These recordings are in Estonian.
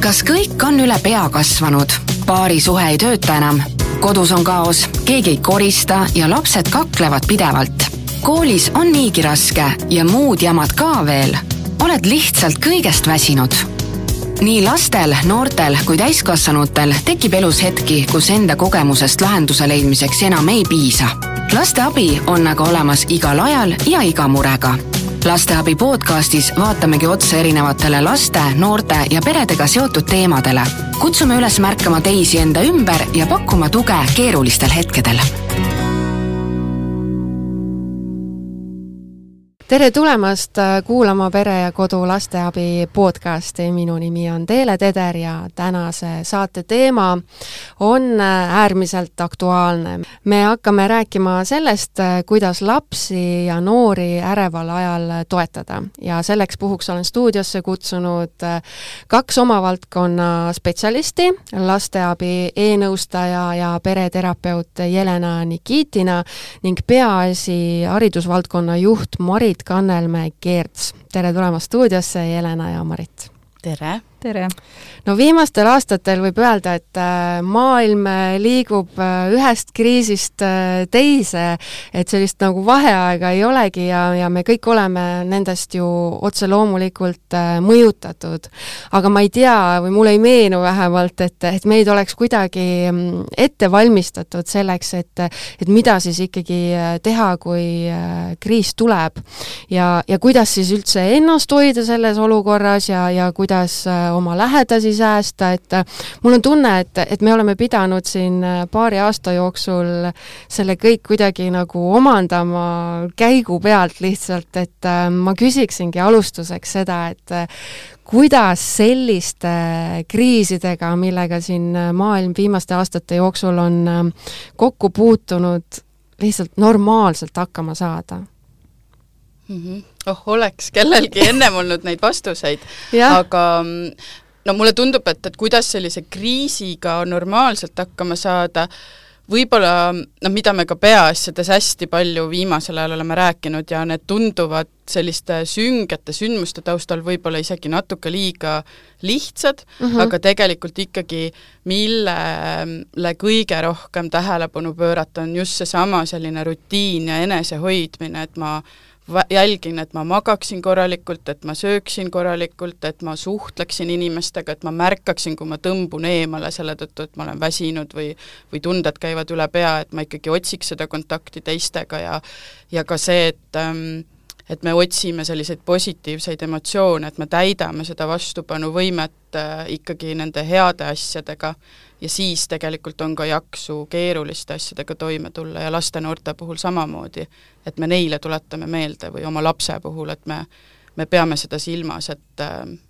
kas kõik on üle pea kasvanud? paarisuhe ei tööta enam, kodus on kaos, keegi ei korista ja lapsed kaklevad pidevalt. koolis on niigi raske ja muud jamad ka veel. oled lihtsalt kõigest väsinud nii lastel, noortel kui täiskasvanutel tekib elus hetki, kus enda kogemusest lahenduse leidmiseks enam ei piisa. laste abi on aga olemas igal ajal ja iga murega lasteabi podcastis vaatamegi otsa erinevatele laste, noorte ja peredega seotud teemadele. kutsume üles märkama teisi enda ümber ja pakkuma tuge keerulistel hetkedel tere tulemast äh, kuulama Pere ja Kodu lasteabi podcasti, minu nimi on Teele Teder ja tänase saate teema on äh, äärmiselt aktuaalne. me hakkame rääkima sellest, äh, kuidas lapsi ja noori äreval ajal toetada ja selleks puhuks olen stuudiosse kutsunud kaks oma valdkonna spetsialisti, lasteabi e-nõustaja ja pereterapeut Jelena Nikitina ning Peaasi haridusvaldkonna juht Marit Marit Kannelmäe-Keerts. tere tulemast stuudiosse, Jelena ja Marit! tere! Tere! no viimastel aastatel võib öelda, et äh, maailm äh, liigub äh, ühest kriisist teise, et sellist nagu vaheaega ei olegi ja, ja me kõik oleme nendest ju otse loomulikult mõjutatud. aga ma ei tea või mulle ei meenu vähemalt, et, et meid oleks kuidagi mm, ette valmistatud selleks, et, et mida siis ikkagi teha, kui kriis tuleb. ja, ja kuidas siis üldse ennast hoida selles olukorras ja, ja kuidas oma lähedasi säästa, et äh, mul on tunne, et, et me oleme pidanud siin äh, paari aasta jooksul selle kõik kuidagi nagu omandama käigu pealt lihtsalt, et äh, ma küsiksingi alustuseks seda, et kuidas selliste kriisidega, millega siin maailm viimaste aastate jooksul on kokku puutunud, lihtsalt normaalselt hakkama saada mm? -hmm. oh, oleks kellelgi ennem olnud neid vastuseid aga mm, no mulle tundub, et, et kuidas sellise kriisiga normaalselt hakkama saada, võib-olla noh, mida me ka peaasjades hästi palju viimasel ajal oleme rääkinud ja need tunduvad selliste süngete sündmuste taustal võib-olla isegi natuke liiga lihtsad mm, -hmm. aga tegelikult ikkagi millele kõige rohkem tähelepanu pöörata, on just seesama selline rutiin ja enesehoidmine, et ma jälgin, et ma magaksin korralikult, et ma sööksin korralikult, et ma suhtleksin inimestega, et ma märkaksin, kui ma tõmbun eemale selle tõttu, et ma olen väsinud või või tunded käivad üle pea, et ma ikkagi otsiks seda kontakti teistega ja ja ka see, et ähm, et me otsime selliseid positiivseid emotsioone, et me täidame seda vastupanuvõimet äh, ikkagi nende heade asjadega ja siis tegelikult on ka jaksu keeruliste asjadega toime tulla ja laste-noorte puhul samamoodi, et me neile tuletame meelde või oma lapse puhul, et me me peame seda silmas, et,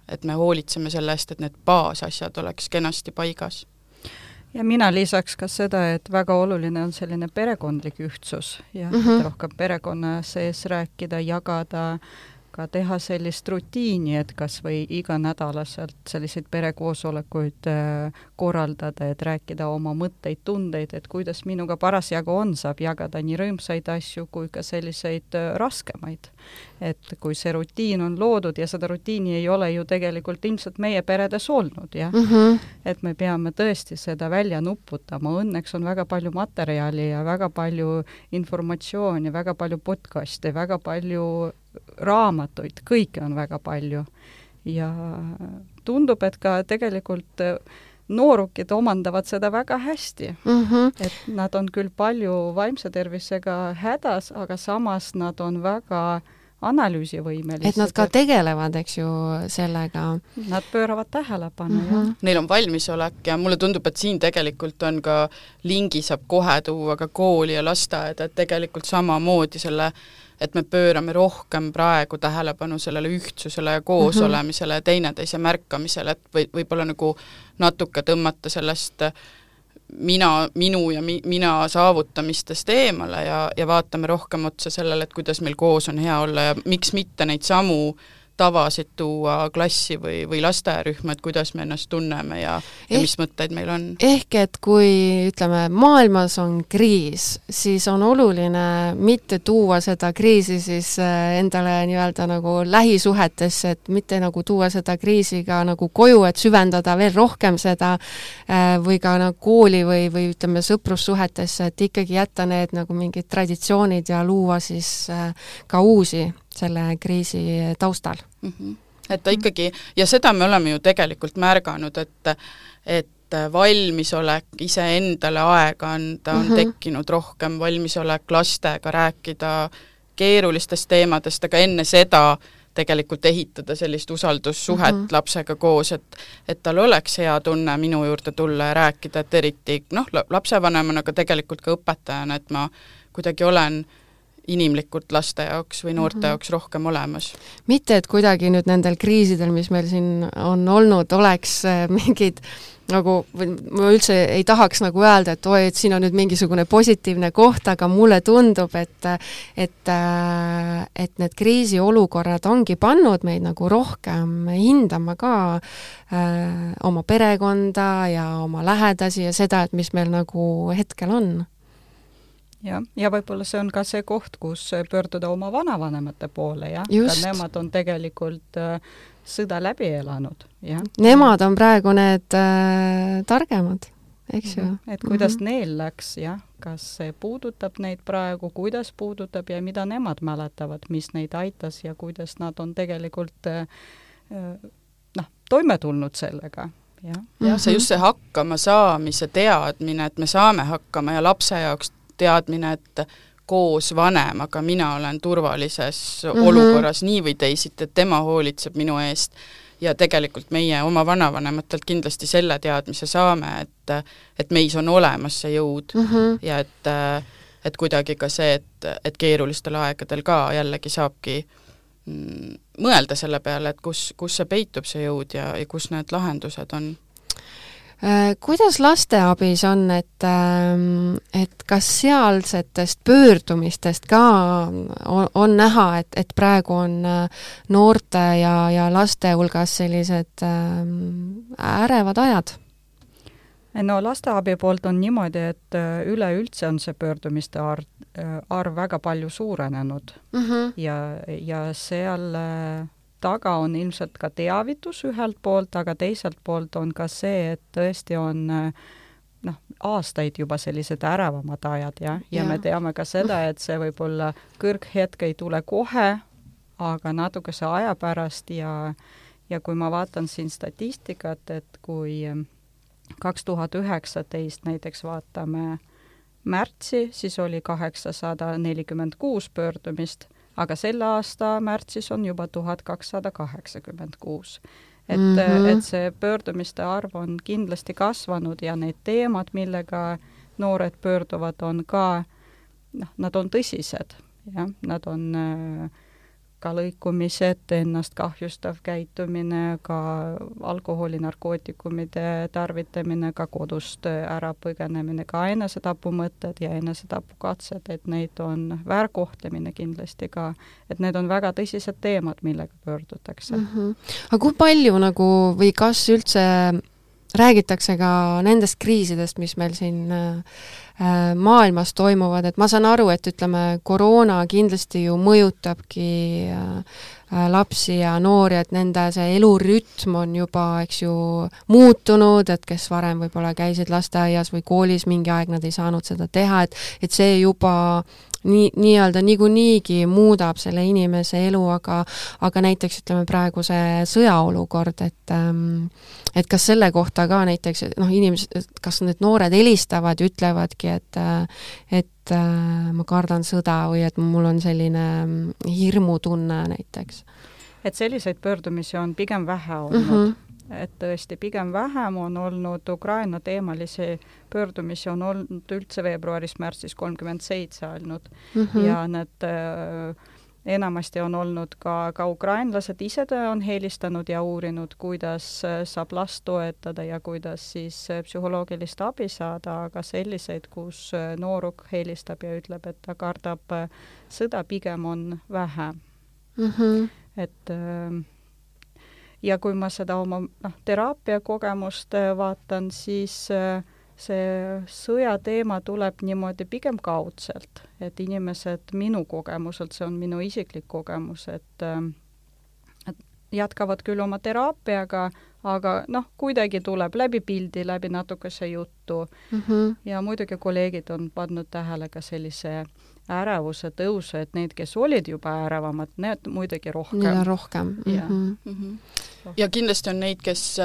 et me hoolitseme selle eest, et need baasasjad oleks kenasti paigas ja mina lisaks ka seda, et väga oluline on selline perekondlik ühtsus ja mm -hmm. rohkem perekonna sees rääkida, jagada ka teha sellist rutiini, et kas või iganädalaselt selliseid perekoosolekuid äh, korraldada, et rääkida oma mõtteid, tundeid, et kuidas minuga parasjagu on, saab jagada nii rõõmsaid asju kui ka selliseid äh, raskemaid. Et kui see rutiin on loodud ja seda rutiini ei ole ju tegelikult ilmselt meie peredes olnud, jah mm. -hmm. et me peame tõesti seda välja nuputama, õnneks on väga palju materjali ja väga palju informatsiooni, väga palju podcast'e, väga palju raamatuid, kõike on väga palju. ja tundub, et ka tegelikult noorukid omandavad seda väga hästi mm. -hmm. et nad on küll palju vaimse tervisega hädas, aga samas nad on väga analüüsivõimelised. et nad ka tegelevad, eks ju, sellega. Nad pööravad tähelepanu mm, -hmm. jah. Neil on valmisolek ja mulle tundub, et siin tegelikult on ka lingi saab kohe tuua ka kooli ja lasteaeda, et tegelikult samamoodi selle et me pöörame rohkem praegu tähelepanu sellele ühtsusele ja koosolemisele mm -hmm. ja teineteise märkamisele, et või, võib-olla nagu natuke tõmmata sellest mina, minu ja mi-, mina saavutamistest eemale ja, ja vaatame rohkem otsa sellele, et kuidas meil koos on hea olla ja miks mitte neid samu tavasid tuua klassi või, või lasteaiarühma, et kuidas me ennast tunneme ja, ja ehk, mis mõtteid meil on. ehk et kui ütleme, maailmas on kriis, siis on oluline mitte tuua seda kriisi siis äh, endale nii-öelda nagu lähisuhetesse, et mitte nagu tuua seda kriisi ka nagu koju, et süvendada veel rohkem seda äh, või ka nagu kooli või, või ütleme, sõprussuhetesse, et ikkagi jätta need nagu mingid traditsioonid ja luua siis äh, ka uusi selle kriisi taustal mm. -hmm. et ta ikkagi, ja seda me oleme ju tegelikult märganud, et et valmisolek iseendale aega anda on mm -hmm. tekkinud rohkem, valmisolek lastega rääkida keerulistest teemadest, aga enne seda tegelikult ehitada sellist usaldussuhet mm -hmm. lapsega koos, et et tal oleks hea tunne minu juurde tulla ja rääkida, et eriti noh, lapsevanemana, aga tegelikult ka õpetajana, et ma kuidagi olen äh, inimlikult laste jaoks või noorte mm -hmm. jaoks rohkem olemas. mitte, et kuidagi nüüd nendel kriisidel, mis meil siin on olnud, oleks äh, mingid nagu, ma üldse ei tahaks nagu öelda, et oi, et siin on nüüd mingisugune positiivne koht, aga mulle tundub, et et, äh, et need kriisiolukorrad ongi pannud meid nagu rohkem hindama ka äh, oma perekonda ja oma lähedasi ja seda, et mis meil nagu hetkel on jah, ja võib-olla see on ka see koht, kus pöörduda oma vanavanemate poole, jah, ka nemad on tegelikult äh, sõda läbi elanud, jah. Nemad on praegu need äh, targemad, eks ju. Mhm. et kuidas mm -hmm. neil läks, jah, kas see puudutab neid praegu, kuidas puudutab ja mida nemad mäletavad, mis neid aitas ja kuidas nad on tegelikult äh, äh noh, toime tulnud sellega jah. jah, see just see hakkamasaamise teadmine, et me saame hakkama ja lapse jaoks teadmine, et koos vanemaga mina olen turvalises mm -hmm. olukorras nii või teisiti, et tema hoolitseb minu eest ja tegelikult meie oma vanavanematelt kindlasti selle teadmise saame, et et meis on olemas see jõud mm -hmm. ja et et kuidagi ka see, et, et keerulistel aegadel ka jällegi saabki mm, mõelda selle peale, et kus, kus see peitub, see jõud ja, ja kus need lahendused on kuidas lasteabis on, et, ähm, et kas sealsetest pöördumistest ka on, on näha, et, et praegu on äh, noorte ja, ja laste hulgas sellised ähm, ärevad ajad? no lasteabi poolt on niimoodi, et äh, üleüldse on see pöördumiste arv, arv väga palju suurenenud mm -hmm. ja, ja seal taga on ilmselt ka teavitus ühelt poolt, aga teiselt poolt on ka see, et tõesti on noh, aastaid juba sellised ärevamad ajad jah, ja, ja me teame ka seda, et see võib-olla kõrghetk ei tule kohe, aga natukese aja pärast ja ja kui ma vaatan siin statistikat, et kui kaks tuhat üheksateist näiteks vaatame märtsi, siis oli kaheksasada nelikümmend kuus pöördumist aga selle aasta märtsis on juba tuhat kakssada kaheksakümmend kuus. et mm, -hmm. et see pöördumiste arv on kindlasti kasvanud ja need teemad, millega noored pöörduvad, on ka noh, nad on tõsised, jah, nad on äh, ka lõikumised, ennast kahjustav käitumine, ka alkoholi, narkootikumide tarvitamine, ka kodust ära põgenemine, ka enesetapumõtted ja enesetapukatsed, et neid on, väärkohtlemine kindlasti ka, et need on väga tõsised teemad, millega pöördutakse mm. -hmm. aga kui palju nagu või kas üldse räägitakse ka nendest kriisidest, mis meil siin äh, Äh, maailmas toimuvad, et ma saan aru, et ütleme, koroona kindlasti ju mõjutabki äh, lapsi ja noori, et nende see elurütm on juba, eks ju, muutunud, et kes varem võib-olla käisid lasteaias või koolis mingi aeg, nad ei saanud seda teha, et et see juba nii, nii-öelda niikuinii muudab selle inimese elu, aga aga näiteks ütleme praegu see sõjaolukord, et ähm, et kas selle kohta ka näiteks noh, inimesed, kas need noored helistavad ja ütlevadki, et et äh, ma kardan sõda või et mul on selline mm, hirmutunne näiteks? et selliseid pöördumisi on pigem vähe olnud mm. -hmm et tõesti pigem vähem on olnud Ukraina teemalisi pöördumisi on olnud üldse veebruaris-märtsis kolmkümmend seitse ainult mm -hmm. ja need äh, enamasti on olnud ka, ka ukrainlased ise on helistanud ja uurinud, kuidas äh, saab last toetada ja kuidas siis äh, psühholoogilist abi saada, aga selliseid, kus äh, nooruk helistab ja ütleb, et ta kardab sõda, pigem on vähe mm. -hmm et ja kui ma seda oma noh, teraapiakogemust vaatan, siis äh, see sõja teema tuleb niimoodi pigem kaudselt, et inimesed minu kogemuselt, see on minu isiklik kogemus, et äh, et jätkavad küll oma teraapiaga, aga noh, kuidagi tuleb läbi pildi, läbi natukese juttu mm. -hmm. ja muidugi kolleegid on pannud tähele ka sellise ärevuse tõusu, et need, kes olid juba ärevamad, need muidugi rohkem. On rohkem mm. -hmm. Mm -hmm. ja kindlasti on neid, kes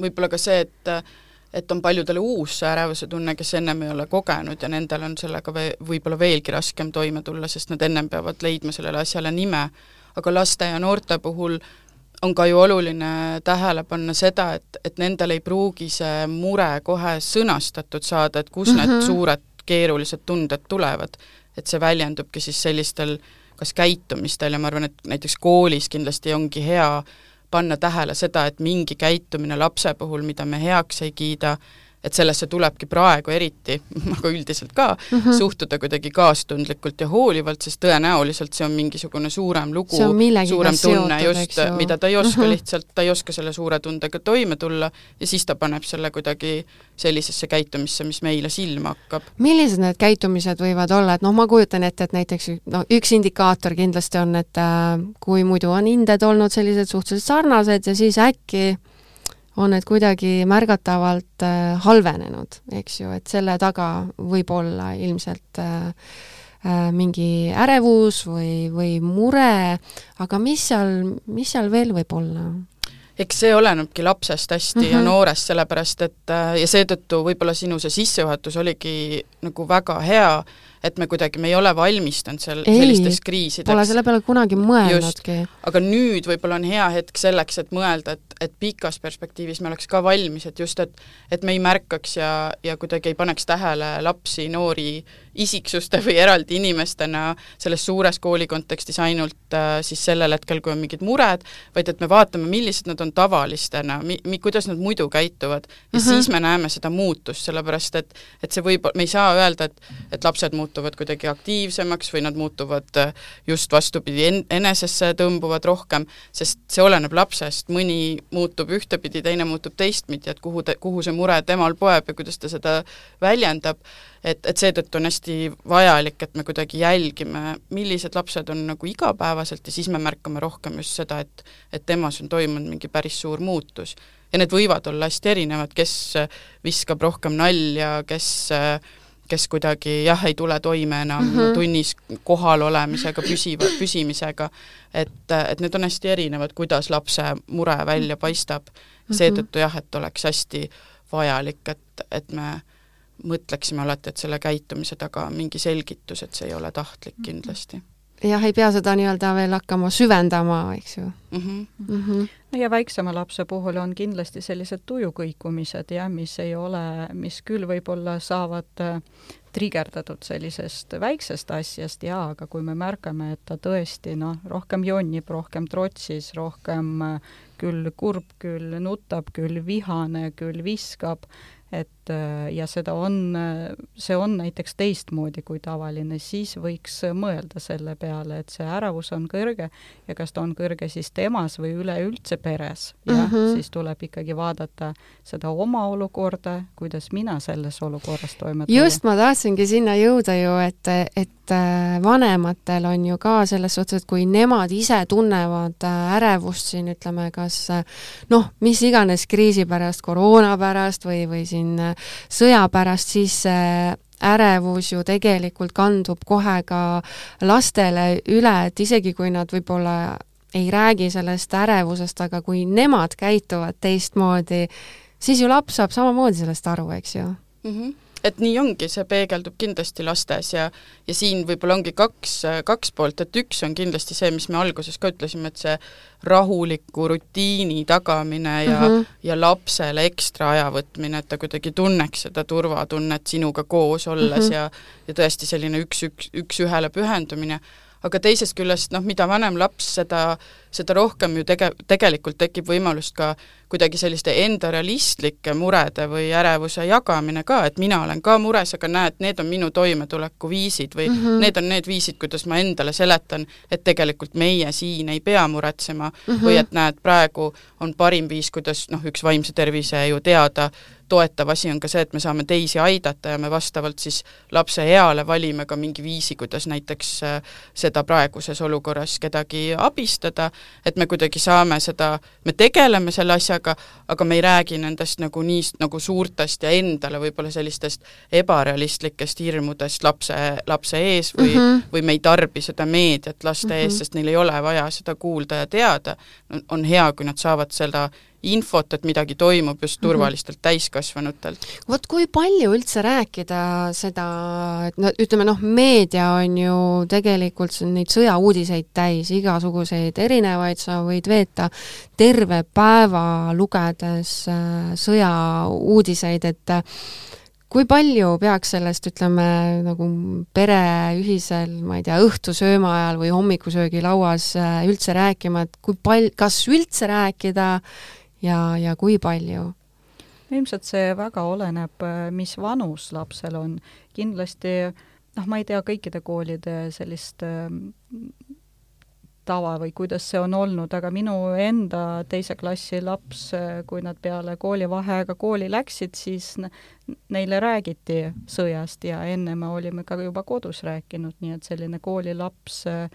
võib-olla ka see, et et on paljudele uus see ärevuse tunne, kes ennem ei ole kogenud ja nendel on sellega ve-, võib-olla veelgi raskem toime tulla, sest nad ennem peavad leidma sellele asjale nime. aga laste ja noorte puhul on ka ju oluline tähele panna seda, et, et nendel ei pruugi see mure kohe sõnastatud saada, et kust mm -hmm. need mhm. suured keerulised tunded tulevad. et see väljendubki siis sellistel kas käitumistel ja ma arvan, et näiteks koolis kindlasti ongi hea panna tähele seda, et mingi käitumine lapse puhul, mida me heaks ei kiida, et sellesse tulebki praegu eriti, aga üldiselt ka mm, -hmm. suhtuda kuidagi kaastundlikult ja hoolivalt, sest tõenäoliselt see on mingisugune suurem lugu, suurem tunne just, mida ta ei oska mm -hmm. lihtsalt, ta ei oska selle suure tundega toime tulla ja siis ta paneb selle kuidagi sellisesse käitumisse, mis meile silma hakkab. millised need käitumised võivad olla, et noh, ma kujutan ette, et näiteks no üks indikaator kindlasti on, et äh, kui muidu on hinded olnud sellised suhteliselt sarnased ja siis äkki on need kuidagi märgatavalt äh, halvenenud, eks ju, et selle taga võib olla ilmselt äh, äh, mingi ärevus või, või mure, aga mis seal, mis seal veel võib olla? eks see olenebki lapsest hästi mm -hmm. ja mhm. noorest, sellepärast et ja seetõttu võib-olla sinu see sissejuhatus oligi nagu väga hea, et me kuidagi, me ei ole valmistunud seal ei, sellisteks kriisideks. Pole selle peale kunagi mõelnudki. aga nüüd võib-olla on hea hetk selleks, et mõelda, et, et pikas perspektiivis me oleks ka valmis, et just, et et me ei märkaks ja, ja kuidagi ei paneks tähele lapsi, noori isiksuste või eraldi inimestena selles suures kooli kontekstis ainult äh, siis sellel hetkel, kui on mingid mured, vaid et me vaatame, millised nad on tavalistena, mi-, mi-, kuidas nad muidu käituvad ja mm -hmm. siis me näeme seda muutust, sellepärast et et see võib, me ei saa öelda, et et lapsed muutuvad muutuvad kuidagi aktiivsemaks või nad muutuvad äh, just vastupidi, en-, enesesse tõmbuvad rohkem, sest see oleneb lapsest, mõni muutub ühtepidi, teine muutub teistpidi, et kuhu ta, kuhu see mure temal poeb ja kuidas ta seda väljendab, et, et seetõttu on hästi vajalik, et me kuidagi jälgime, millised lapsed on nagu igapäevaselt ja siis me märkame rohkem just seda, et et temas on toimunud mingi päris suur muutus. ja need võivad olla hästi erinevad, kes viskab rohkem nalja, kes äh, kes kuidagi jah, ei tule toime enam mm -hmm. tunnis kohal olemisega, püsiva, püsimisega, et, et need on hästi erinevad, kuidas lapse mure välja paistab. Mm -hmm.. seetõttu jah, et oleks hästi vajalik, et, et me mõtleksime alati, et selle käitumise taga on mingi selgitus, et see ei ole tahtlik kindlasti jah, ei pea seda nii-öelda veel hakkama süvendama, eks ju mm. -hmm. Mm -hmm. no ja väiksema lapse puhul on kindlasti sellised tujukõikumised jah, mis ei ole, mis küll võib-olla saavad äh, trigerdatud sellisest väiksest asjast jaa, aga kui me märkame, et ta tõesti noh, rohkem jonnib, rohkem trotsis, rohkem äh, küll kurb, küll nutab, küll vihane, küll viskab, et äh, ja seda on, äh, see on näiteks teistmoodi kui tavaline, siis võiks mõelda selle peale, et see ärevus on kõrge ja kas ta on kõrge siis temas või üleüldse peres. jah mm -hmm., siis tuleb ikkagi vaadata seda oma olukorda, kuidas mina selles olukorras toime tulen. just, ma tahtsingi sinna jõuda ju, et, et äh, vanematel on ju ka selles suhtes, et kui nemad ise tunnevad ärevust siin, ütleme, kas noh, mis iganes kriisi pärast, koroona pärast või, või siin siin äh, sõja pärast, siis see ärevus ju tegelikult kandub kohe ka lastele üle, et isegi kui nad võib-olla ei räägi sellest ärevusest, aga kui nemad käituvad teistmoodi, siis ju laps saab samamoodi sellest aru, eks ju mm. -hmm et nii ongi, see peegeldub kindlasti lastes ja ja siin võib-olla ongi kaks, kaks poolt, et üks on kindlasti see, mis me alguses ka ütlesime, et see rahuliku rutiini tagamine ja mm, -hmm. ja lapsele ekstra aja võtmine, et ta kuidagi tunneks seda turvatunnet sinuga koos olles mm -hmm. ja ja tõesti selline üks, üks, üks-ühele pühendumine, aga teisest küljest noh, mida vanem laps, seda, seda rohkem ju tege-, tegelikult tekib võimalust ka kuidagi selliste enda realistlike murede või ärevuse jagamine ka, et mina olen ka mures, aga näed, need on minu toimetulekuviisid või mm -hmm. need on need viisid, kuidas ma endale seletan, et tegelikult meie siin ei pea muretsema mm -hmm. või et näed, praegu on parim viis, kuidas noh, üks vaimse tervise ju teada, toetav asi on ka see, et me saame teisi aidata ja me vastavalt siis lapse eale valime ka mingi viisi, kuidas näiteks äh, seda praeguses olukorras kedagi abistada, et me kuidagi saame seda, me tegeleme selle asjaga, aga me ei räägi nendest nagu nii nagu suurtest ja endale võib-olla sellistest ebarealistlikest hirmudest lapse, lapse ees või mm, -hmm. või me ei tarbi seda meediat laste mm -hmm. ees, sest neil ei ole vaja seda kuulda ja teada, on hea, kui nad saavad seda infot, et midagi toimub just mhm. turvalistelt mm -hmm. täiskasvanutelt. vot kui palju üldse rääkida seda, et no ütleme noh, meedia on ju tegelikult neid sõjauudiseid täis, igasuguseid erinevaid, sa võid veeta terve päeva lugedes äh, sõjauudiseid, et äh, kui palju peaks sellest, ütleme, nagu pere ühisel, ma ei tea, õhtusööma ajal või hommikusöögilauas äh, üldse rääkima, et kui pal-, kas üldse rääkida ja, ja kui palju? ilmselt see väga oleneb, mis vanus lapsel on. kindlasti noh, ma ei tea kõikide koolide sellist ähm, tava või kuidas see on olnud, aga minu enda teise klassi laps, kui nad peale koolivaheaega kooli läksid, siis neile räägiti sõjast ja enne me olime ka juba kodus rääkinud, nii et selline koolilaps äh,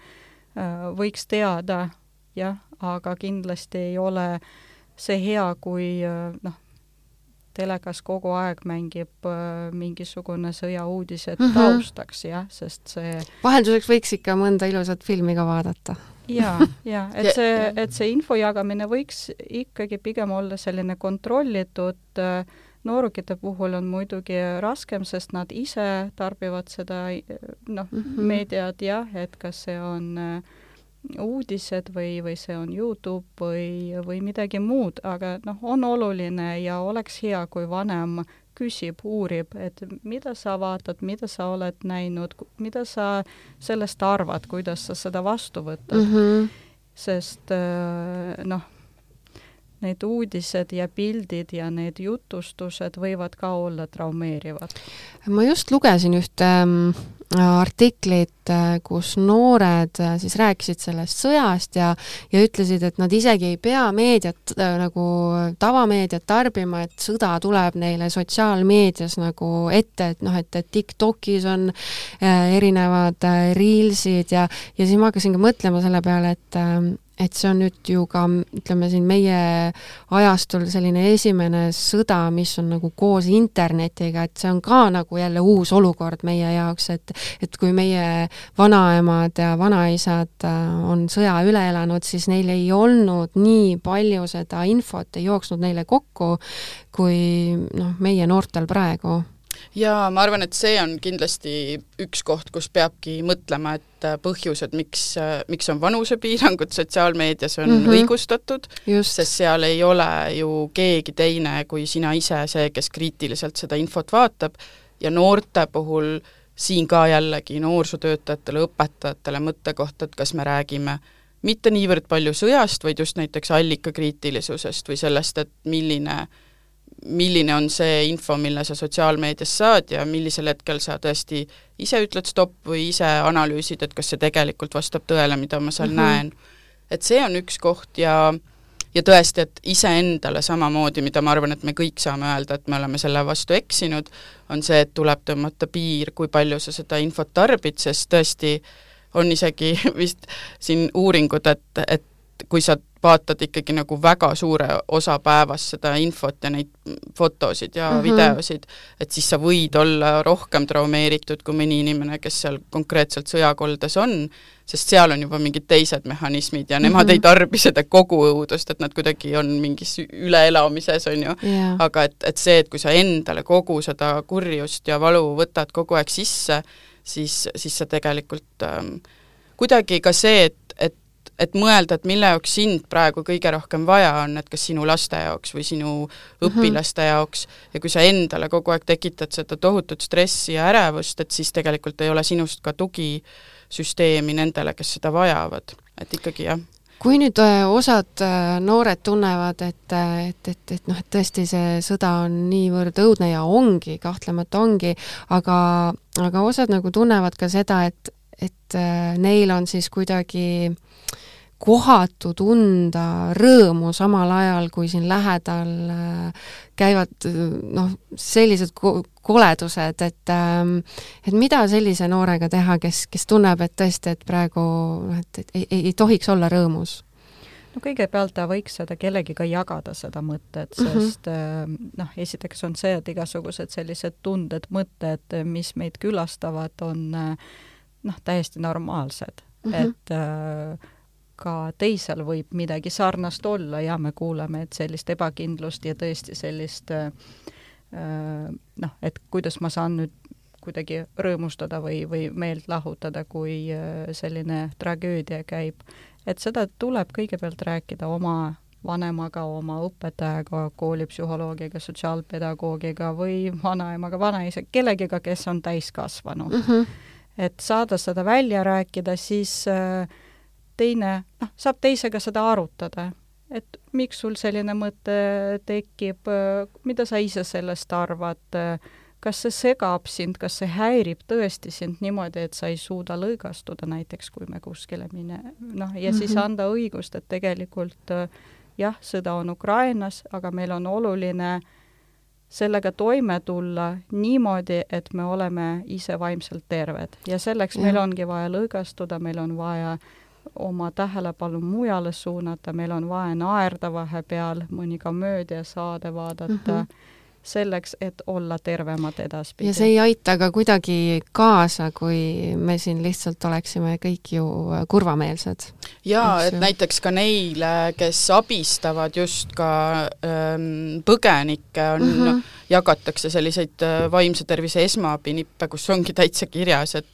võiks teada, jah, aga kindlasti ei ole äh, see hea, kui äh, noh, telekas kogu aeg mängib äh, mingisugune sõjauudised mm -hmm. taustaks, jah, sest see vahelduseks võiks ikka mõnda ilusat filmi ka vaadata. jaa, jaa, et see, et see info jagamine võiks ikkagi pigem olla selline kontrollitud äh, noorukite puhul on muidugi raskem, sest nad ise tarbivad seda noh mm -hmm., meediat jah, et kas see on äh, uudised või, või see on Youtube või, või midagi muud, aga noh, on oluline ja oleks hea, kui vanem küsib, uurib, et mida sa vaatad, mida sa oled näinud, mida sa sellest arvad, kuidas sa seda vastu võtad mm. -hmm. sest äh, noh, need uudised ja pildid ja need jutustused võivad ka olla traumeerivad. ma just lugesin ühte ähm, artiklit, äh, kus noored äh, siis rääkisid sellest sõjast ja, ja ütlesid, et nad isegi ei pea meediat äh, nagu tavameediat tarbima, et sõda tuleb neile sotsiaalmeedias nagu ette, et noh, et, et TikTokis on erinevad reelsid ja, ja siis ma hakkasin ka mõtlema selle peale, et äh, et see on nüüd ju ka, ütleme siin meie ajastul selline esimene sõda, mis on nagu koos internetiga, et see on ka nagu jälle uus olukord meie jaoks, et et kui meie vanaemad ja vanaisad äh, on sõja üle elanud, siis neil ei olnud nii palju seda infot, ei jooksnud neile kokku, kui noh, meie noortel praegu jaa, ma arvan, et see on kindlasti üks koht, kus peabki mõtlema, et äh, põhjused, miks, äh, miks on vanusepiirangud sotsiaalmeedias, on mm -hmm. õigustatud, sest seal ei ole ju keegi teine kui sina ise see, kes kriitiliselt seda infot vaatab ja noorte puhul siin ka jällegi noorsootöötajatele, õpetajatele mõttekoht, et kas me räägime mitte niivõrd palju sõjast, vaid just näiteks allikakriitilisusest või sellest, et milline äh, milline on see info, mille sa sotsiaalmeediast saad ja millisel hetkel sa tõesti ise ütled stopp või ise analüüsid, et kas see tegelikult vastab tõele, mida ma seal mm -hmm. näen. et see on üks koht ja ja tõesti, et iseendale samamoodi, mida ma arvan, et me kõik saame öelda, et me oleme selle vastu eksinud, on see, et tuleb tõmmata piir, kui palju sa seda infot tarbid, sest tõesti on isegi vist siin uuringud, et, et kui sa vaatad ikkagi nagu väga suure osa päevast seda infot ja neid fotosid ja mm -hmm. videosid, et siis sa võid olla rohkem traumeeritud kui mõni inimene, kes seal konkreetselt sõjakoldes on, sest seal on juba mingid teised mehhanismid ja nemad mm -hmm. ei tarbi seda kogu õudust, et nad kuidagi on mingis üleelamises, on ju yeah., aga et, et see, et kui sa endale kogu seda kurjust ja valu võtad kogu aeg sisse, siis, siis sa tegelikult ähm, kuidagi ka see, et et mõelda, et mille jaoks sind praegu kõige rohkem vaja on, et kas sinu laste jaoks või sinu mhm. õpilaste jaoks, ja kui sa endale kogu aeg tekitad seda tohutut stressi ja ärevust, et siis tegelikult ei ole sinust ka tugi süsteemi nendele, kes seda vajavad, et ikkagi jah. Kui nüüd äh, osad äh, noored tunnevad, et, äh, et, et, et noh, et tõesti see sõda on niivõrd õudne ja ongi, kahtlemata ongi, aga, aga osad nagu tunnevad ka seda, et, et neil on siis kuidagi kohatu tunda rõõmu samal ajal, kui siin lähedal käivad noh, sellised ko koledused, et ähm, et mida sellise noorega teha, kes, kes tunneb, et tõesti, et praegu noh, et, et ei, ei, tohiks olla rõõmus? no kõigepealt ta võiks seda kellegiga jagada, seda mõtet, mhm. sest mm -hmm. noh, esiteks on see, et igasugused sellised tunded, mõtted, mis meid külastavad, on noh, täiesti normaalsed mm, -hmm. et äh, ka teisel võib midagi sarnast olla ja me kuuleme, et sellist ebakindlust ja tõesti sellist äh, Äh, noh, et kuidas ma saan nüüd kuidagi rõõmustada või, või meelt lahutada, kui äh, selline tragöödia käib. et seda tuleb kõigepealt rääkida oma vanemaga, oma õpetajaga, koolipsühholoogiga, sotsiaalpedagoogiga või vanaemaga, vanaisaga, kellegiga, kes on täiskasvanu mm. -hmm. et saada seda välja rääkida, siis äh, teine, noh, saab teisega seda arutada et miks sul selline mõte tekib, mida sa ise sellest arvad, kas see segab sind, kas see häirib tõesti sind niimoodi, et sa ei suuda lõõgastuda näiteks, kui me kuskile mine-, noh, ja mm -hmm. siis mhm. anda õigust, et tegelikult jah, sõda on Ukrainas, aga meil on oluline sellega toime tulla niimoodi, et me oleme ise vaimselt terved ja selleks ja. meil ongi vaja lõõgastuda, meil on vaja äh, oma tähelepanu mujale suunata, meil on vaja naerda vahepeal, mõni komöödiasaade vaadata. Mm, -hmm selleks, et olla tervemad edaspidi. ja see ei aita ka kuidagi kaasa, kui me siin lihtsalt oleksime kõik ju kurvameelsed. jaa, et näiteks ka neile, kes abistavad just ka ähm, põgenikke, on mm, -hmm. jagatakse selliseid äh, vaimse tervise esmaabinippe, kus ongi täitsa kirjas, et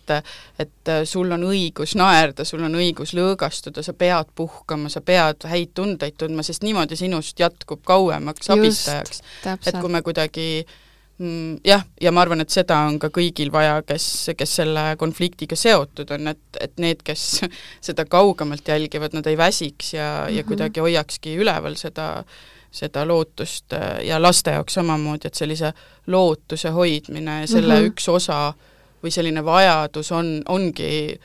et äh, sul on õigus naerda, sul on õigus lõõgastuda, sa pead puhkama, sa pead häid tundeid tundma, sest niimoodi sinust jätkub kauemaks abistajaks. et kui me kuidagi kuidagi mm, jah, ja ma arvan, et seda on ka kõigil vaja, kes, kes selle konfliktiga seotud on, et, et need, kes seda kaugemalt jälgivad, nad ei väsiks ja mm, -hmm. ja mhm. kuidagi hoiakski üleval seda, seda lootust ja laste jaoks samamoodi, et sellise lootuse hoidmine ja selle mm -hmm. üks osa või selline vajadus on, ongi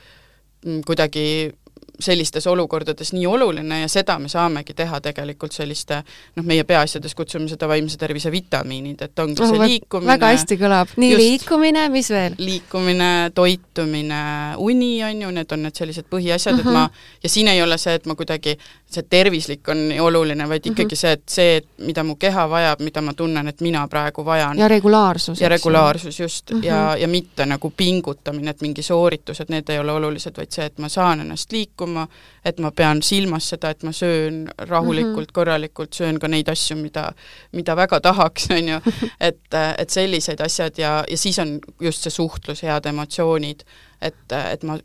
mm, kuidagi sellistes olukordades nii oluline ja seda me saamegi teha tegelikult selliste noh, meie peaasjades kutsume seda vaimse tervise vitamiinid, et ongi oh, see liikumine väga hästi kõlab, nii just, liikumine, mis veel? liikumine, toitumine, uni on ju, need on need sellised põhiasjad uh, -huh. et ma, mhm. ja siin ei ole see, et ma kuidagi, see tervislik on oluline, vaid mhm. ikkagi uh -huh. see, et see, mida mu keha vajab, mida ma tunnen, et mina praegu vajan. ja regulaarsus. ja regulaarsus, just uh, -huh. ja, ja mitte nagu pingutamine, et mingi sooritus, et need ei ole olulised, vaid see, et ma saan ennast liikuma, liikuma, et ma pean silmas seda, et ma söön rahulikult mm, -hmm. korralikult, söön ka neid asju, mida, mida väga tahaks, on ju, et, et sellised asjad ja, ja siis on just see suhtlus, head emotsioonid, et, et ma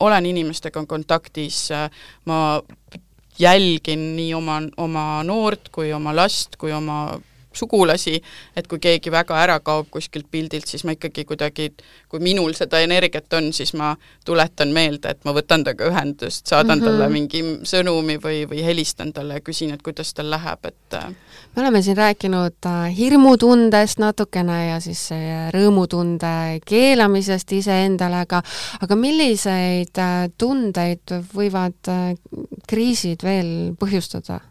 olen inimestega kontaktis, ma jälgin nii oma, oma noort kui oma last kui oma sugulasi, et kui keegi väga ära kaob kuskilt pildilt, siis ma ikkagi kuidagi, kui minul seda energiat on, siis ma tuletan meelde, et ma võtan temaga ühendust, saadan mm -hmm. talle mingi sõnumi või, või helistan talle ja küsin, et kuidas tal läheb, et äh, me oleme siin rääkinud äh, hirmutundest natukene ja siis rõõmutunde keelamisest iseendale, aga aga milliseid äh, tundeid võivad kriisid veel põhjustada?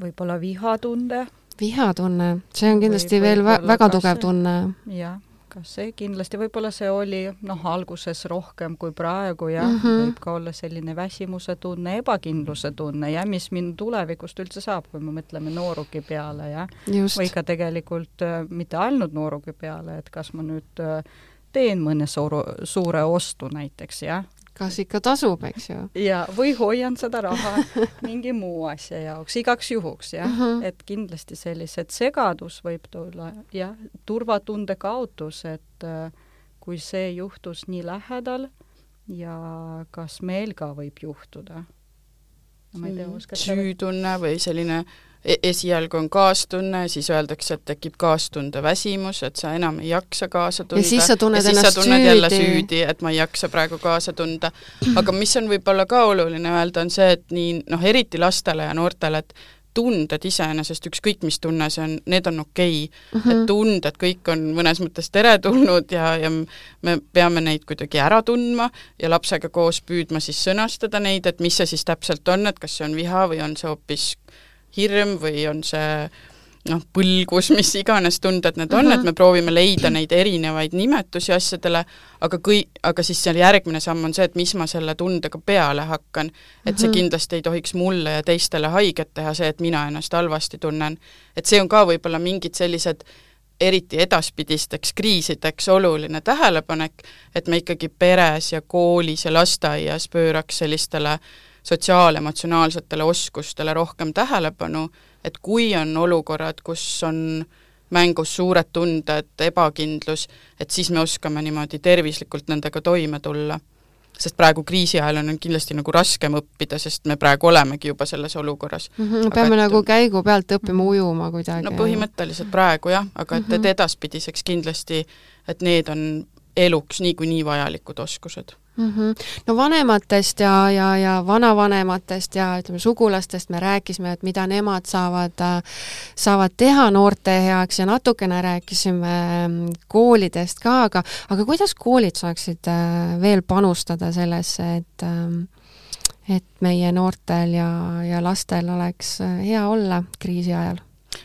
Võib-olla vihatunde. vihatunne, see on kindlasti või, veel vä väga tugev tunne. jah, kas see kindlasti, võib-olla see oli noh, alguses rohkem kui praegu jah mm, -hmm. võib ka olla selline väsimuse tunne, ebakindluse tunne ja mis mind tulevikust üldse saab, kui me mõtleme nooruki peale, jah. või ka tegelikult äh, mitte ainult nooruki peale, et kas ma nüüd äh, teen mõne suure, suure ostu näiteks, jah, kas ikka tasub, eks ju. ja, või hoian seda raha mingi muu asja jaoks, igaks juhuks, jah uh. -huh. et kindlasti sellised segadus võib tulla, jah, turvatunde kaotus, et äh, kui see juhtus nii lähedal ja kas meil ka võib juhtuda. ma ei tea, oskad süütunne või selline e-, esialgu on kaastunne, siis öeldakse, et tekib kaastundeväsimus, et sa enam ei jaksa kaasa tunda. ja siis sa tunned ennast tunned süüdi. süüdi, et ma ei jaksa praegu kaasa tunda. aga mis on võib-olla ka oluline öelda, on see, et nii noh, eriti lastele ja noortele, et tunded iseenesest, ükskõik mis tunne see on, need on okei okay. mm. -hmm. et tunded kõik on mõnes mõttes teretulnud ja, ja me peame neid kuidagi ära tundma ja lapsega koos püüdma siis sõnastada neid, et mis see siis täpselt on, et kas see on viha või on see hoopis hirm või on see noh, põlgus, mis iganes tunded need on uh, -huh. et me proovime leida neid erinevaid nimetusi asjadele, aga kõi-, aga siis seal järgmine samm on see, et mis ma selle tundega peale hakkan. et see kindlasti ei tohiks mulle ja teistele haiget teha, see, et mina ennast halvasti tunnen. et see on ka võib-olla mingid sellised eriti edaspidisteks kriisideks oluline tähelepanek, et me ikkagi peres ja koolis ja lasteaias pööraks sellistele sotsiaalemotsionaalsetele oskustele rohkem tähelepanu, et kui on olukorrad, kus on mängus suured tunded, ebakindlus, et siis me oskame niimoodi tervislikult nendega toime tulla. sest praegu kriisi ajal on kindlasti nagu raskem õppida, sest me praegu olemegi juba selles olukorras mm. -hmm, peame et, nagu käigu pealt õppima ujuma kuidagi. no põhimõtteliselt praegu jah, aga et, et mhm. edaspidiseks kindlasti, et need on eluks niikuinii vajalikud oskused mm. -hmm. no vanematest ja, ja, ja vanavanematest ja ütleme, sugulastest me rääkisime, et mida nemad saavad, saavad teha noorte heaks ja natukene rääkisime mm, koolidest ka, aga, aga kuidas koolid saaksid äh, veel panustada sellesse, et ähm, et meie noortel ja, ja lastel oleks äh, hea olla kriisi ajal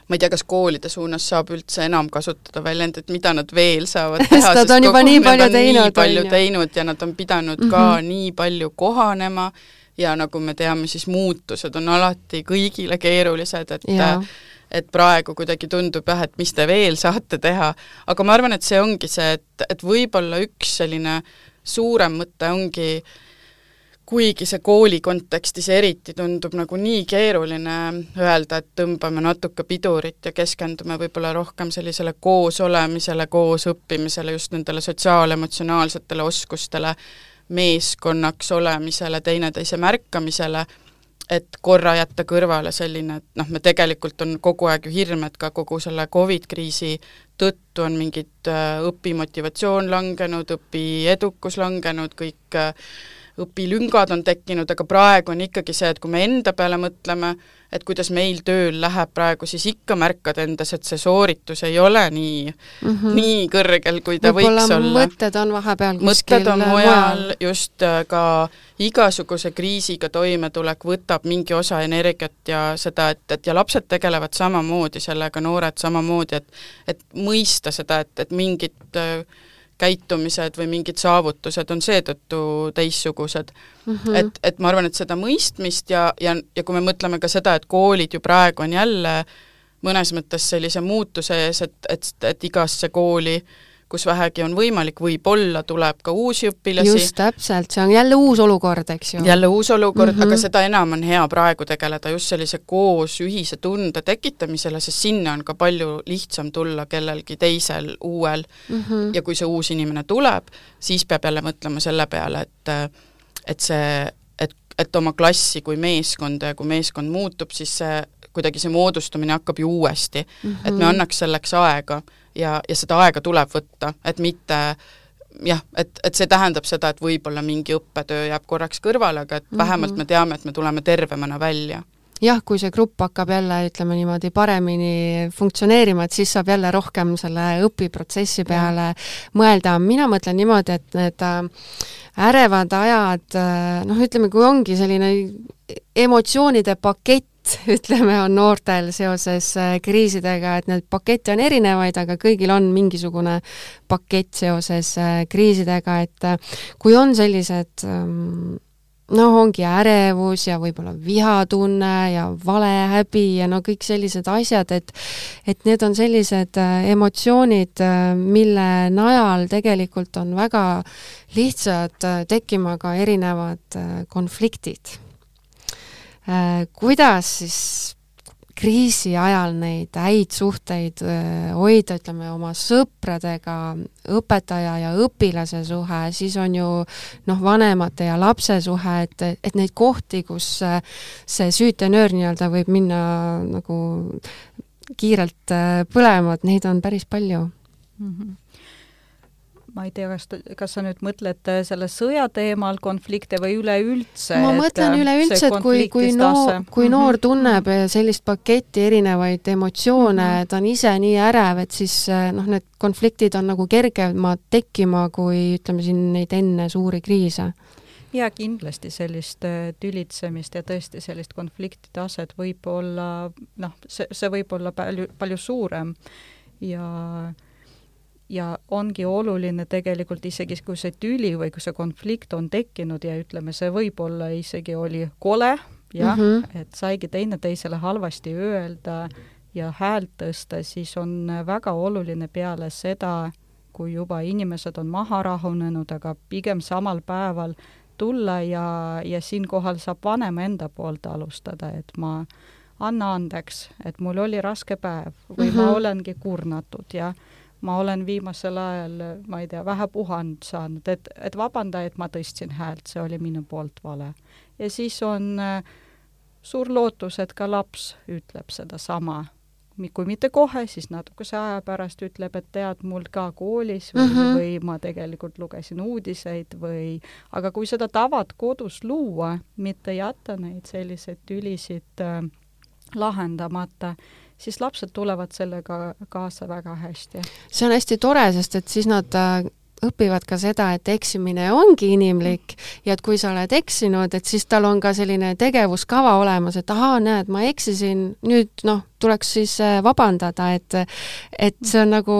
ma ei tea, kas koolide suunas saab üldse enam kasutada väljendit, mida nad veel saavad teha Nad on juba nii palju teinud. nii palju teinud ja nad on pidanud mm -hmm. ka mhm. nii palju kohanema ja nagu me teame, siis muutused on alati kõigile keerulised, et ja et praegu kuidagi tundub jah, et mis te veel saate teha, aga ma arvan, et see ongi see, et, et võib-olla üks selline suurem mõte ongi äh, kuigi see kooli kontekstis eriti tundub nagu nii keeruline öelda, et tõmbame natuke pidurit ja keskendume võib-olla rohkem sellisele koos olemisele, koos õppimisele, just nendele sotsiaalemotsionaalsetele oskustele, meeskonnaks olemisele, teineteise märkamisele, et korra jätta kõrvale selline, et noh, me tegelikult on kogu aeg ju hirm, et ka kogu selle Covid kriisi tõttu on mingid äh, õpimotivatsioon langenud, õpiedukus langenud, kõik äh, õpilüngad on tekkinud, aga praegu on ikkagi see, et kui me enda peale mõtleme, et kuidas meil tööl läheb praegu, siis ikka märkad endas, et see sooritus ei ole nii mm, -hmm. nii kõrgel, kui ta Võib võiks olla. mõtted on vahepeal mõtted on mujal, just äh, ka igasuguse kriisiga toimetulek võtab mingi osa energiat ja seda, et, et ja lapsed tegelevad samamoodi sellega, noored samamoodi, et et mõista seda, et, et mingit äh, käitumised või mingid saavutused on seetõttu teistsugused mm. -hmm. et, et ma arvan, et seda mõistmist ja, ja, ja kui me mõtleme ka seda, et koolid ju praegu on jälle mõnes mõttes sellise muutuse ees, et, et, et igasse kooli äh, kus vähegi on võimalik, võib-olla tuleb ka uusi õpilasi. just, täpselt, see on jälle uus olukord, eks ju. jälle uus olukord mm, -hmm. aga seda enam on hea praegu tegeleda just sellise koos ühise tunde tekitamisele, sest sinna on ka palju lihtsam tulla kellelgi teisel uuel mm. -hmm. ja kui see uus inimene tuleb, siis peab jälle mõtlema selle peale, et et see, et, et oma klassi kui meeskonda ja kui meeskond muutub, siis see kuidagi see moodustumine hakkab ju uuesti mm. -hmm. et me annaks selleks aega ja, ja seda aega tuleb võtta, et mitte jah, et, et see tähendab seda, et võib-olla mingi õppetöö jääb korraks kõrvale, aga et mm -hmm. vähemalt me teame, et me tuleme tervemana välja jah, kui see grupp hakkab jälle, ütleme niimoodi, paremini funktsioneerima, et siis saab jälle rohkem selle õpiprotsessi peale ja. mõelda. mina mõtlen niimoodi, et need äh, ärevad ajad, äh, noh, ütleme, kui ongi selline emotsioonide pakett, ütleme, on noortel seoses äh, kriisidega, et neid pakette on erinevaid, aga kõigil on mingisugune pakett seoses äh, kriisidega, et äh, kui on sellised ähm, noh, ongi ärevus ja võib-olla vihatunne ja valehäbi ja no kõik sellised asjad, et et need on sellised emotsioonid, mille najal tegelikult on väga lihtsad tekkima ka erinevad konfliktid kuidas siis kriisi ajal neid häid suhteid äh, hoida, ütleme, oma sõpradega, õpetaja ja õpilase suhe, siis on ju noh, vanemate ja lapse suhe, et, et neid kohti, kus äh, see süütenöör nii-öelda võib minna nagu kiirelt põlema, et neid on päris palju mm. -hmm ma ei tea, kas, kas sa nüüd mõtled äh, selle sõja teemal konflikte või üleüldse? ma mõtlen äh, üleüldse, et kui, kui noor, kui noor mhm. tunneb äh, sellist paketti erinevaid emotsioone mm, -hmm. ta on ise nii ärev, et siis noh, need konfliktid on nagu kergemad tekkima, kui ütleme siin neid enne suuri kriise jaa, kindlasti sellist tülitsemist ja tõesti sellist konflikti taset võib olla noh, see, see võib olla palju, palju suurem ja äh, ja ongi oluline tegelikult isegi, kui see tüli või kui see konflikt on tekkinud ja ütleme, see võib-olla isegi oli kole, jah mm, -hmm. et saigi teineteisele halvasti öelda ja häält tõsta, siis on väga oluline peale seda, kui juba inimesed on maha rahunenud, aga pigem samal päeval tulla ja, ja siinkohal saab vanem enda poolt alustada, et ma anna andeks, et mul oli raske päev või mm -hmm. ma mhm. olengi kurnatud ja ma olen viimasel ajal, ma ei tea, vähe puhanud saanud, et, et vabanda, et ma tõstsin häält, see oli minu poolt vale. ja siis on äh, suur lootus, et ka laps ütleb sedasama. kui mitte kohe, siis natukese aja pärast ütleb, et tead, mul ka koolis või mm, -hmm. või ma tegelikult lugesin uudiseid või aga kui seda tavad kodus luua, mitte jätta neid selliseid tülisid äh, lahendamata, siis lapsed tulevad sellega kaasa väga hästi. see on hästi tore, sest et siis nad äh, õpivad ka seda, et eksimine ongi inimlik ja et kui sa oled eksinud, et siis tal on ka selline tegevuskava olemas, et ahaa, näed, ma eksisin, nüüd noh, tuleks siis äh, vabandada, et et see on nagu,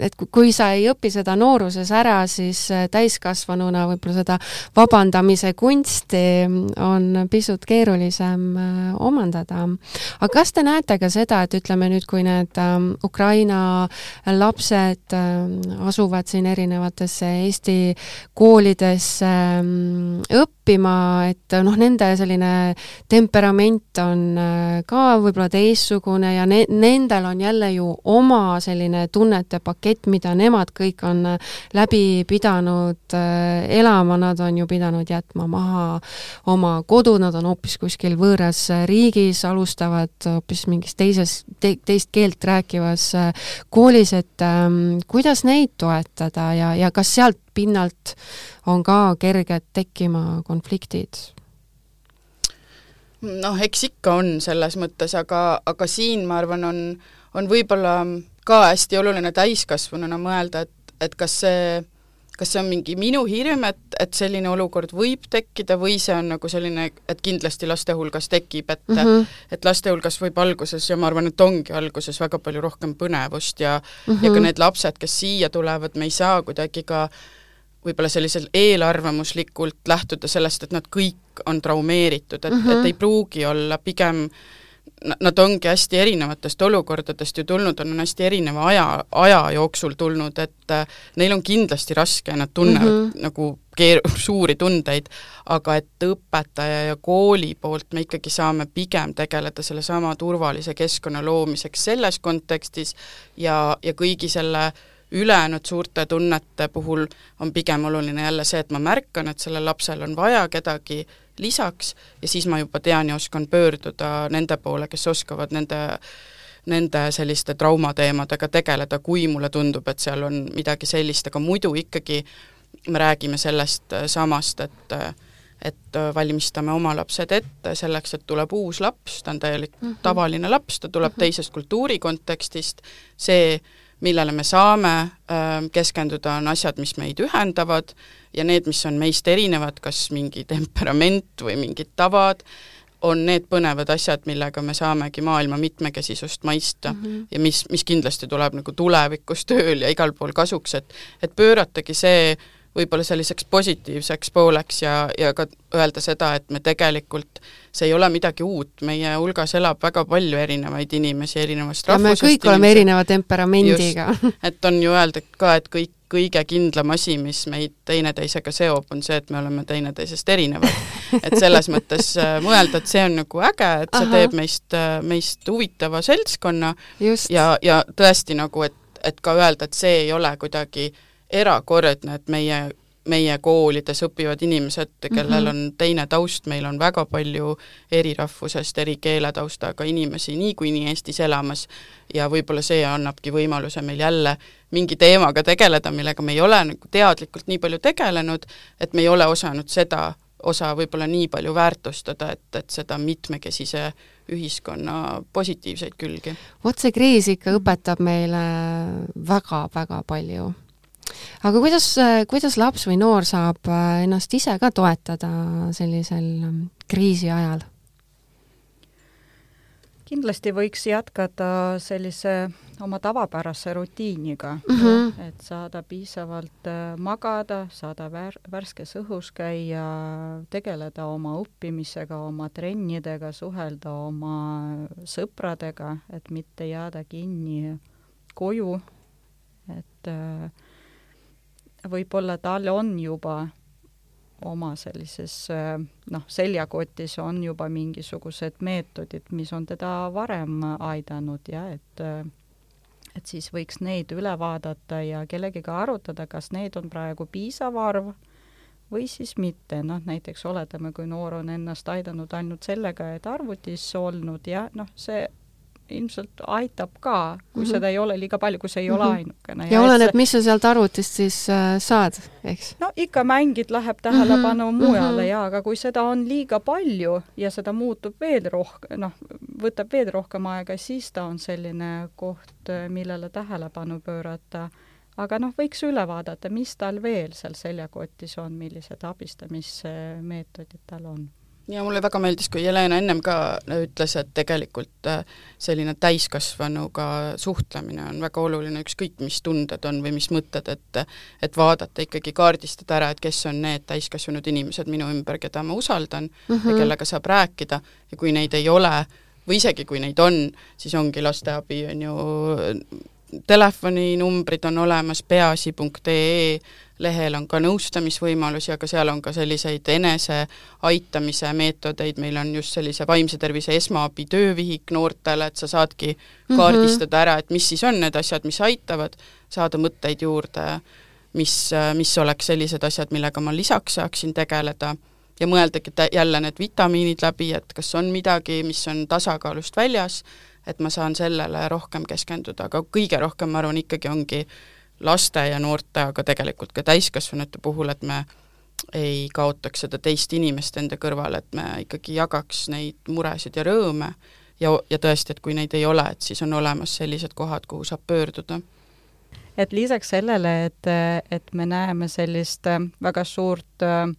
et kui sa ei õpi seda nooruses ära, siis äh, täiskasvanuna võib-olla seda vabandamise kunsti on pisut keerulisem äh, omandada. aga kas te näete ka seda, et ütleme nüüd, kui need ähm, Ukraina lapsed ähm, asuvad siin erinevatesse Eesti koolidesse ähm, õppima, et noh, nende selline temperament on ka võib-olla teistsugune, teistsugune ja ne-, nendel on jälle ju oma selline tunnete pakett, mida nemad kõik on äh, läbi pidanud äh, elama, nad on ju pidanud jätma maha oma kodu, nad on hoopis kuskil võõras äh, riigis, alustavad hoopis mingis teises te,, teist keelt rääkivas koolis, et ähm, kuidas neid toetada ja, ja kas sealt pinnalt on ka kerged tekkima konfliktid? Noh, eks ikka on selles mõttes, aga, aga siin ma arvan, on, on võib-olla ka hästi oluline täiskasvanuna mõelda, et, et kas see, kas see on mingi minu hirm, et, et selline olukord võib tekkida või see on nagu selline, et kindlasti laste hulgas tekib, et mm -hmm. et laste hulgas võib alguses ja ma arvan, et ongi alguses väga palju rohkem põnevust ja mm -hmm. ja ka need lapsed, kes siia tulevad, me ei saa kuidagi ka võib-olla sellisel eelarvamuslikult lähtuda sellest, et nad kõik on traumeeritud, et mm, -hmm. et mhm. ei pruugi olla, pigem nad ongi hästi erinevatest olukordadest ju tulnud, on hästi erineva aja, aja jooksul tulnud, et äh, neil on kindlasti raske, nad tunnevad mm -hmm. nagu keer-, suuri tundeid, aga et õpetaja ja kooli poolt me ikkagi saame pigem tegeleda sellesama turvalise keskkonna loomiseks selles kontekstis ja, ja kõigi selle ülejäänud suurte tunnete puhul on pigem oluline jälle see, et ma märkan, et sellel lapsel on vaja kedagi lisaks ja siis ma juba tean ja oskan pöörduda nende poole, kes oskavad nende nende selliste traumateemadega tegeleda, kui mulle tundub, et seal on midagi sellist, aga muidu ikkagi me räägime sellest äh, samast, et äh, et äh, valmistame oma lapsed ette selleks, et tuleb uus laps, ta on täielik mm -hmm. tavaline laps, ta tuleb mm -hmm. teisest kultuurikontekstist, see millele me saame ähm, keskenduda, on asjad, mis meid ühendavad ja need, mis on meist erinevad, kas mingi temperament või mingid tavad, on need põnevad asjad, millega me saamegi maailma mitmekesisust maista mm -hmm. ja mis, mis kindlasti tuleb nagu tulevikus tööl ja igal pool kasuks, et et pööratagi see võib-olla selliseks positiivseks pooleks ja, ja ka öelda seda, et me tegelikult, see ei ole midagi uut, meie hulgas elab väga palju erinevaid inimesi erinevast ja me kõik inimesi. oleme erineva temperamendiga. et on ju öeldud ka, et kõik, kõige kindlam asi, mis meid teineteisega seob, on see, et me oleme teineteisest erinevad. et selles mõttes äh, mõelda, et see on nagu äge, et see Aha. teeb meist, äh, meist huvitava seltskonna Just. ja, ja tõesti nagu, et, et ka öelda, et see ei ole kuidagi erakordne, et meie, meie koolides õpivad inimesed, kellel mm -hmm. on teine taust, meil on väga palju eri rahvusest, eri keeletaustaga inimesi niikuinii Eestis elamas ja võib-olla see annabki võimaluse meil jälle mingi teemaga tegeleda, millega me ei ole nagu teadlikult nii palju tegelenud, et me ei ole osanud seda osa võib-olla nii palju väärtustada, et, et seda mitmekesise ühiskonna positiivseid külgi. vot see kriis ikka õpetab meile väga-väga palju aga kuidas, kuidas laps või noor saab äh, ennast ise ka toetada sellisel ähm, kriisi ajal? kindlasti võiks jätkata sellise oma tavapärase rutiiniga mm, -hmm. et saada piisavalt äh, magada, saada vär-, värskes õhus käia, tegeleda oma õppimisega, oma trennidega, suhelda oma sõpradega, et mitte jääda kinni koju, et äh, võib-olla tal on juba oma sellises noh, seljakotis on juba mingisugused meetodid, mis on teda varem aidanud ja et et siis võiks neid üle vaadata ja kellegiga arutada, kas neid on praegu piisav arv või siis mitte, noh näiteks oletame, kui noor on ennast aidanud ainult sellega, et arvutis olnud ja noh, see ilmselt aitab ka, kui mm -hmm. seda ei ole liiga palju, kui see ei mm -hmm. ole mhm. ainukene. ja, ja oleneb see..., mis sa sealt arvutist siis äh, saad, eks? no ikka mängid, läheb tähelepanu mm -hmm. mujale mm -hmm. jaa, aga kui seda on liiga palju ja seda muutub veel rohkem, noh, võtab veel rohkem aega, siis ta on selline koht, millele tähelepanu pöörata. aga noh, võiks üle vaadata, mis tal veel seal seljakotis on, millised abistamismeetodid tal on ja mulle väga meeldis, kui Jelena ennem ka ütles, et tegelikult äh, selline täiskasvanuga suhtlemine on väga oluline, ükskõik mis tunded on või mis mõtted, et et vaadata ikkagi, kaardistada ära, et kes on need täiskasvanud inimesed minu ümber, keda ma usaldan mm -hmm. ja mhm. kellega saab rääkida ja kui neid ei ole, või isegi kui neid on, siis ongi lasteabi, on ju, telefoninumbrid on olemas, peaasi.ee lehel on ka nõustamisvõimalusi, aga seal on ka selliseid eneseaitamise meetodeid, meil on just sellise vaimse tervise esmaabi töövihik noortele, et sa saadki mhm. kaardistada ära, et mis siis on need asjad, mis aitavad, saada mõtteid juurde, mis, mis oleks sellised asjad, millega ma lisaks saaksin tegeleda ja mõeldagi jälle need vitamiinid läbi, et kas on midagi, mis on tasakaalust väljas, et ma saan sellele rohkem keskenduda, aga kõige rohkem, ma arvan, ikkagi ongi laste ja noorte, aga tegelikult ka täiskasvanute puhul, et me ei kaotaks seda teist inimest enda kõrval, et me ikkagi jagaks neid muresid ja rõõme ja, ja tõesti, et kui neid ei ole, et siis on olemas sellised kohad, kuhu saab pöörduda. et lisaks sellele, et, et me näeme sellist väga suurt äh,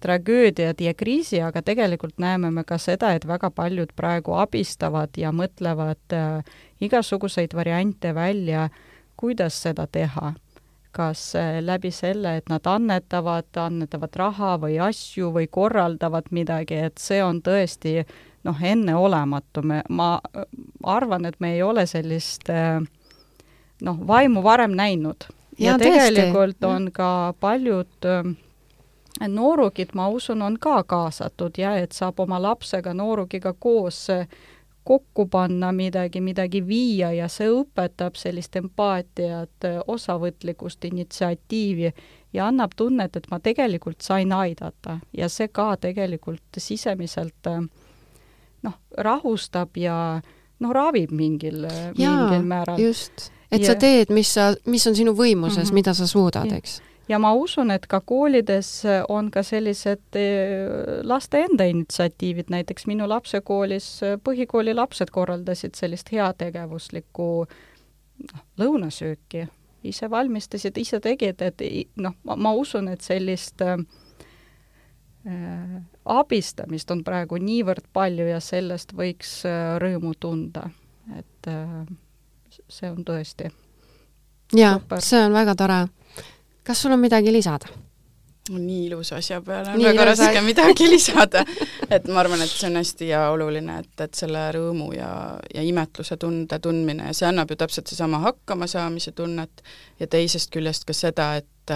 tragöödiat ja kriisi, aga tegelikult näeme me ka seda, et väga paljud praegu abistavad ja mõtlevad äh, igasuguseid variante välja äh, kuidas seda teha. kas eh, läbi selle, et nad annetavad, annetavad raha või asju või korraldavad midagi, et see on tõesti noh, enneolematu, me, ma arvan, et me ei ole sellist eh, noh, vaimu varem näinud. ja, ja tegelikult tõesti. on ka paljud eh, noorukid, ma usun, on ka kaasatud ja et saab oma lapsega, noorukiga koos kokku panna midagi, midagi viia ja see õpetab sellist empaatiat, osavõtlikkust, initsiatiivi ja annab tunnet, et ma tegelikult sain aidata ja see ka tegelikult sisemiselt noh, rahustab ja noh, ravib mingil, mingil määral. just, et ja, sa teed, mis sa, mis on sinu võimuses mm, -hmm. mida sa suudad, eks ja ma usun, et ka koolides on ka sellised eh, laste enda initsiatiivid, näiteks minu lapse koolis eh, põhikooli lapsed korraldasid sellist heategevuslikku noh, lõunasööki, ise valmistasid, ise tegid, et noh, ma usun, et sellist äh, abistamist on praegu niivõrd palju ja sellest võiks äh, rõõmu tunda, et äh, see on tõesti jaa, see on väga tore kas sul on midagi lisada? nii ilusa asja peale on väga raske midagi lisada. et ma arvan, et see on hästi ja oluline, et, et selle rõõmu ja, ja imetluse tunde tundmine ja see annab ju täpselt seesama hakkamasaamise tunnet ja teisest küljest ka seda, et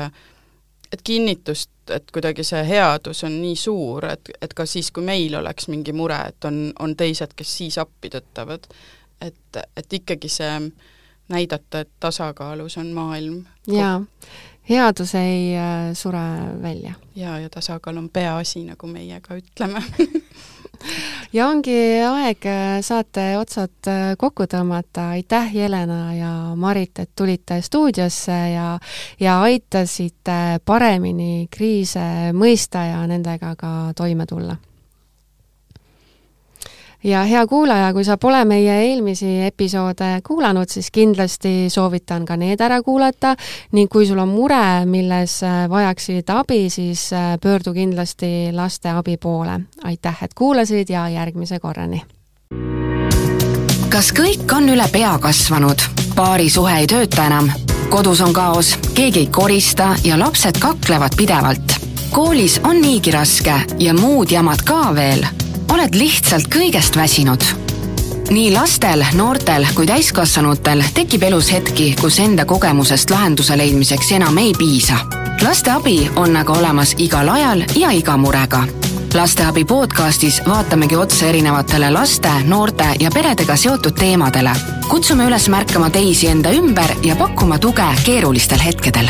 et kinnitust, et kuidagi see headus on nii suur, et, et ka siis, kui meil oleks mingi mure, et on, on teised, kes siis appi tõttavad, et, et ikkagi see näidata, et tasakaalus on maailm. jaa headus ei äh, sure välja. jaa, ja tasakaal on peaasi, nagu meie ka ütleme. Ja ongi aeg äh, saate otsad äh, kokku tõmmata, aitäh, Jelena ja Marit, et tulite stuudiosse ja ja aitasite paremini kriise mõista ja nendega ka toime tulla ja hea kuulaja, kui sa pole meie eelmisi episoode kuulanud, siis kindlasti soovitan ka need ära kuulata ning kui sul on mure, milles äh, vajaksid abi, siis äh, pöördu kindlasti lasteabi poole. aitäh, et kuulasid ja järgmise korrani! kas kõik on üle pea kasvanud? paarisuhe ei tööta enam, kodus on kaos, keegi ei korista ja lapsed kaklevad pidevalt. koolis on niigi raske ja muud jamad ka veel oled lihtsalt kõigest väsinud. nii lastel, noortel kui täiskasvanutel tekib elus hetki, kus enda kogemusest lahenduse leidmiseks enam ei piisa. lasteabi on aga olemas igal ajal ja iga murega lasteabi podcastis vaatamegi otsa erinevatele laste, noorte ja peredega seotud teemadele. kutsume üles märkama teisi enda ümber ja pakkuma tuge keerulistel hetkedel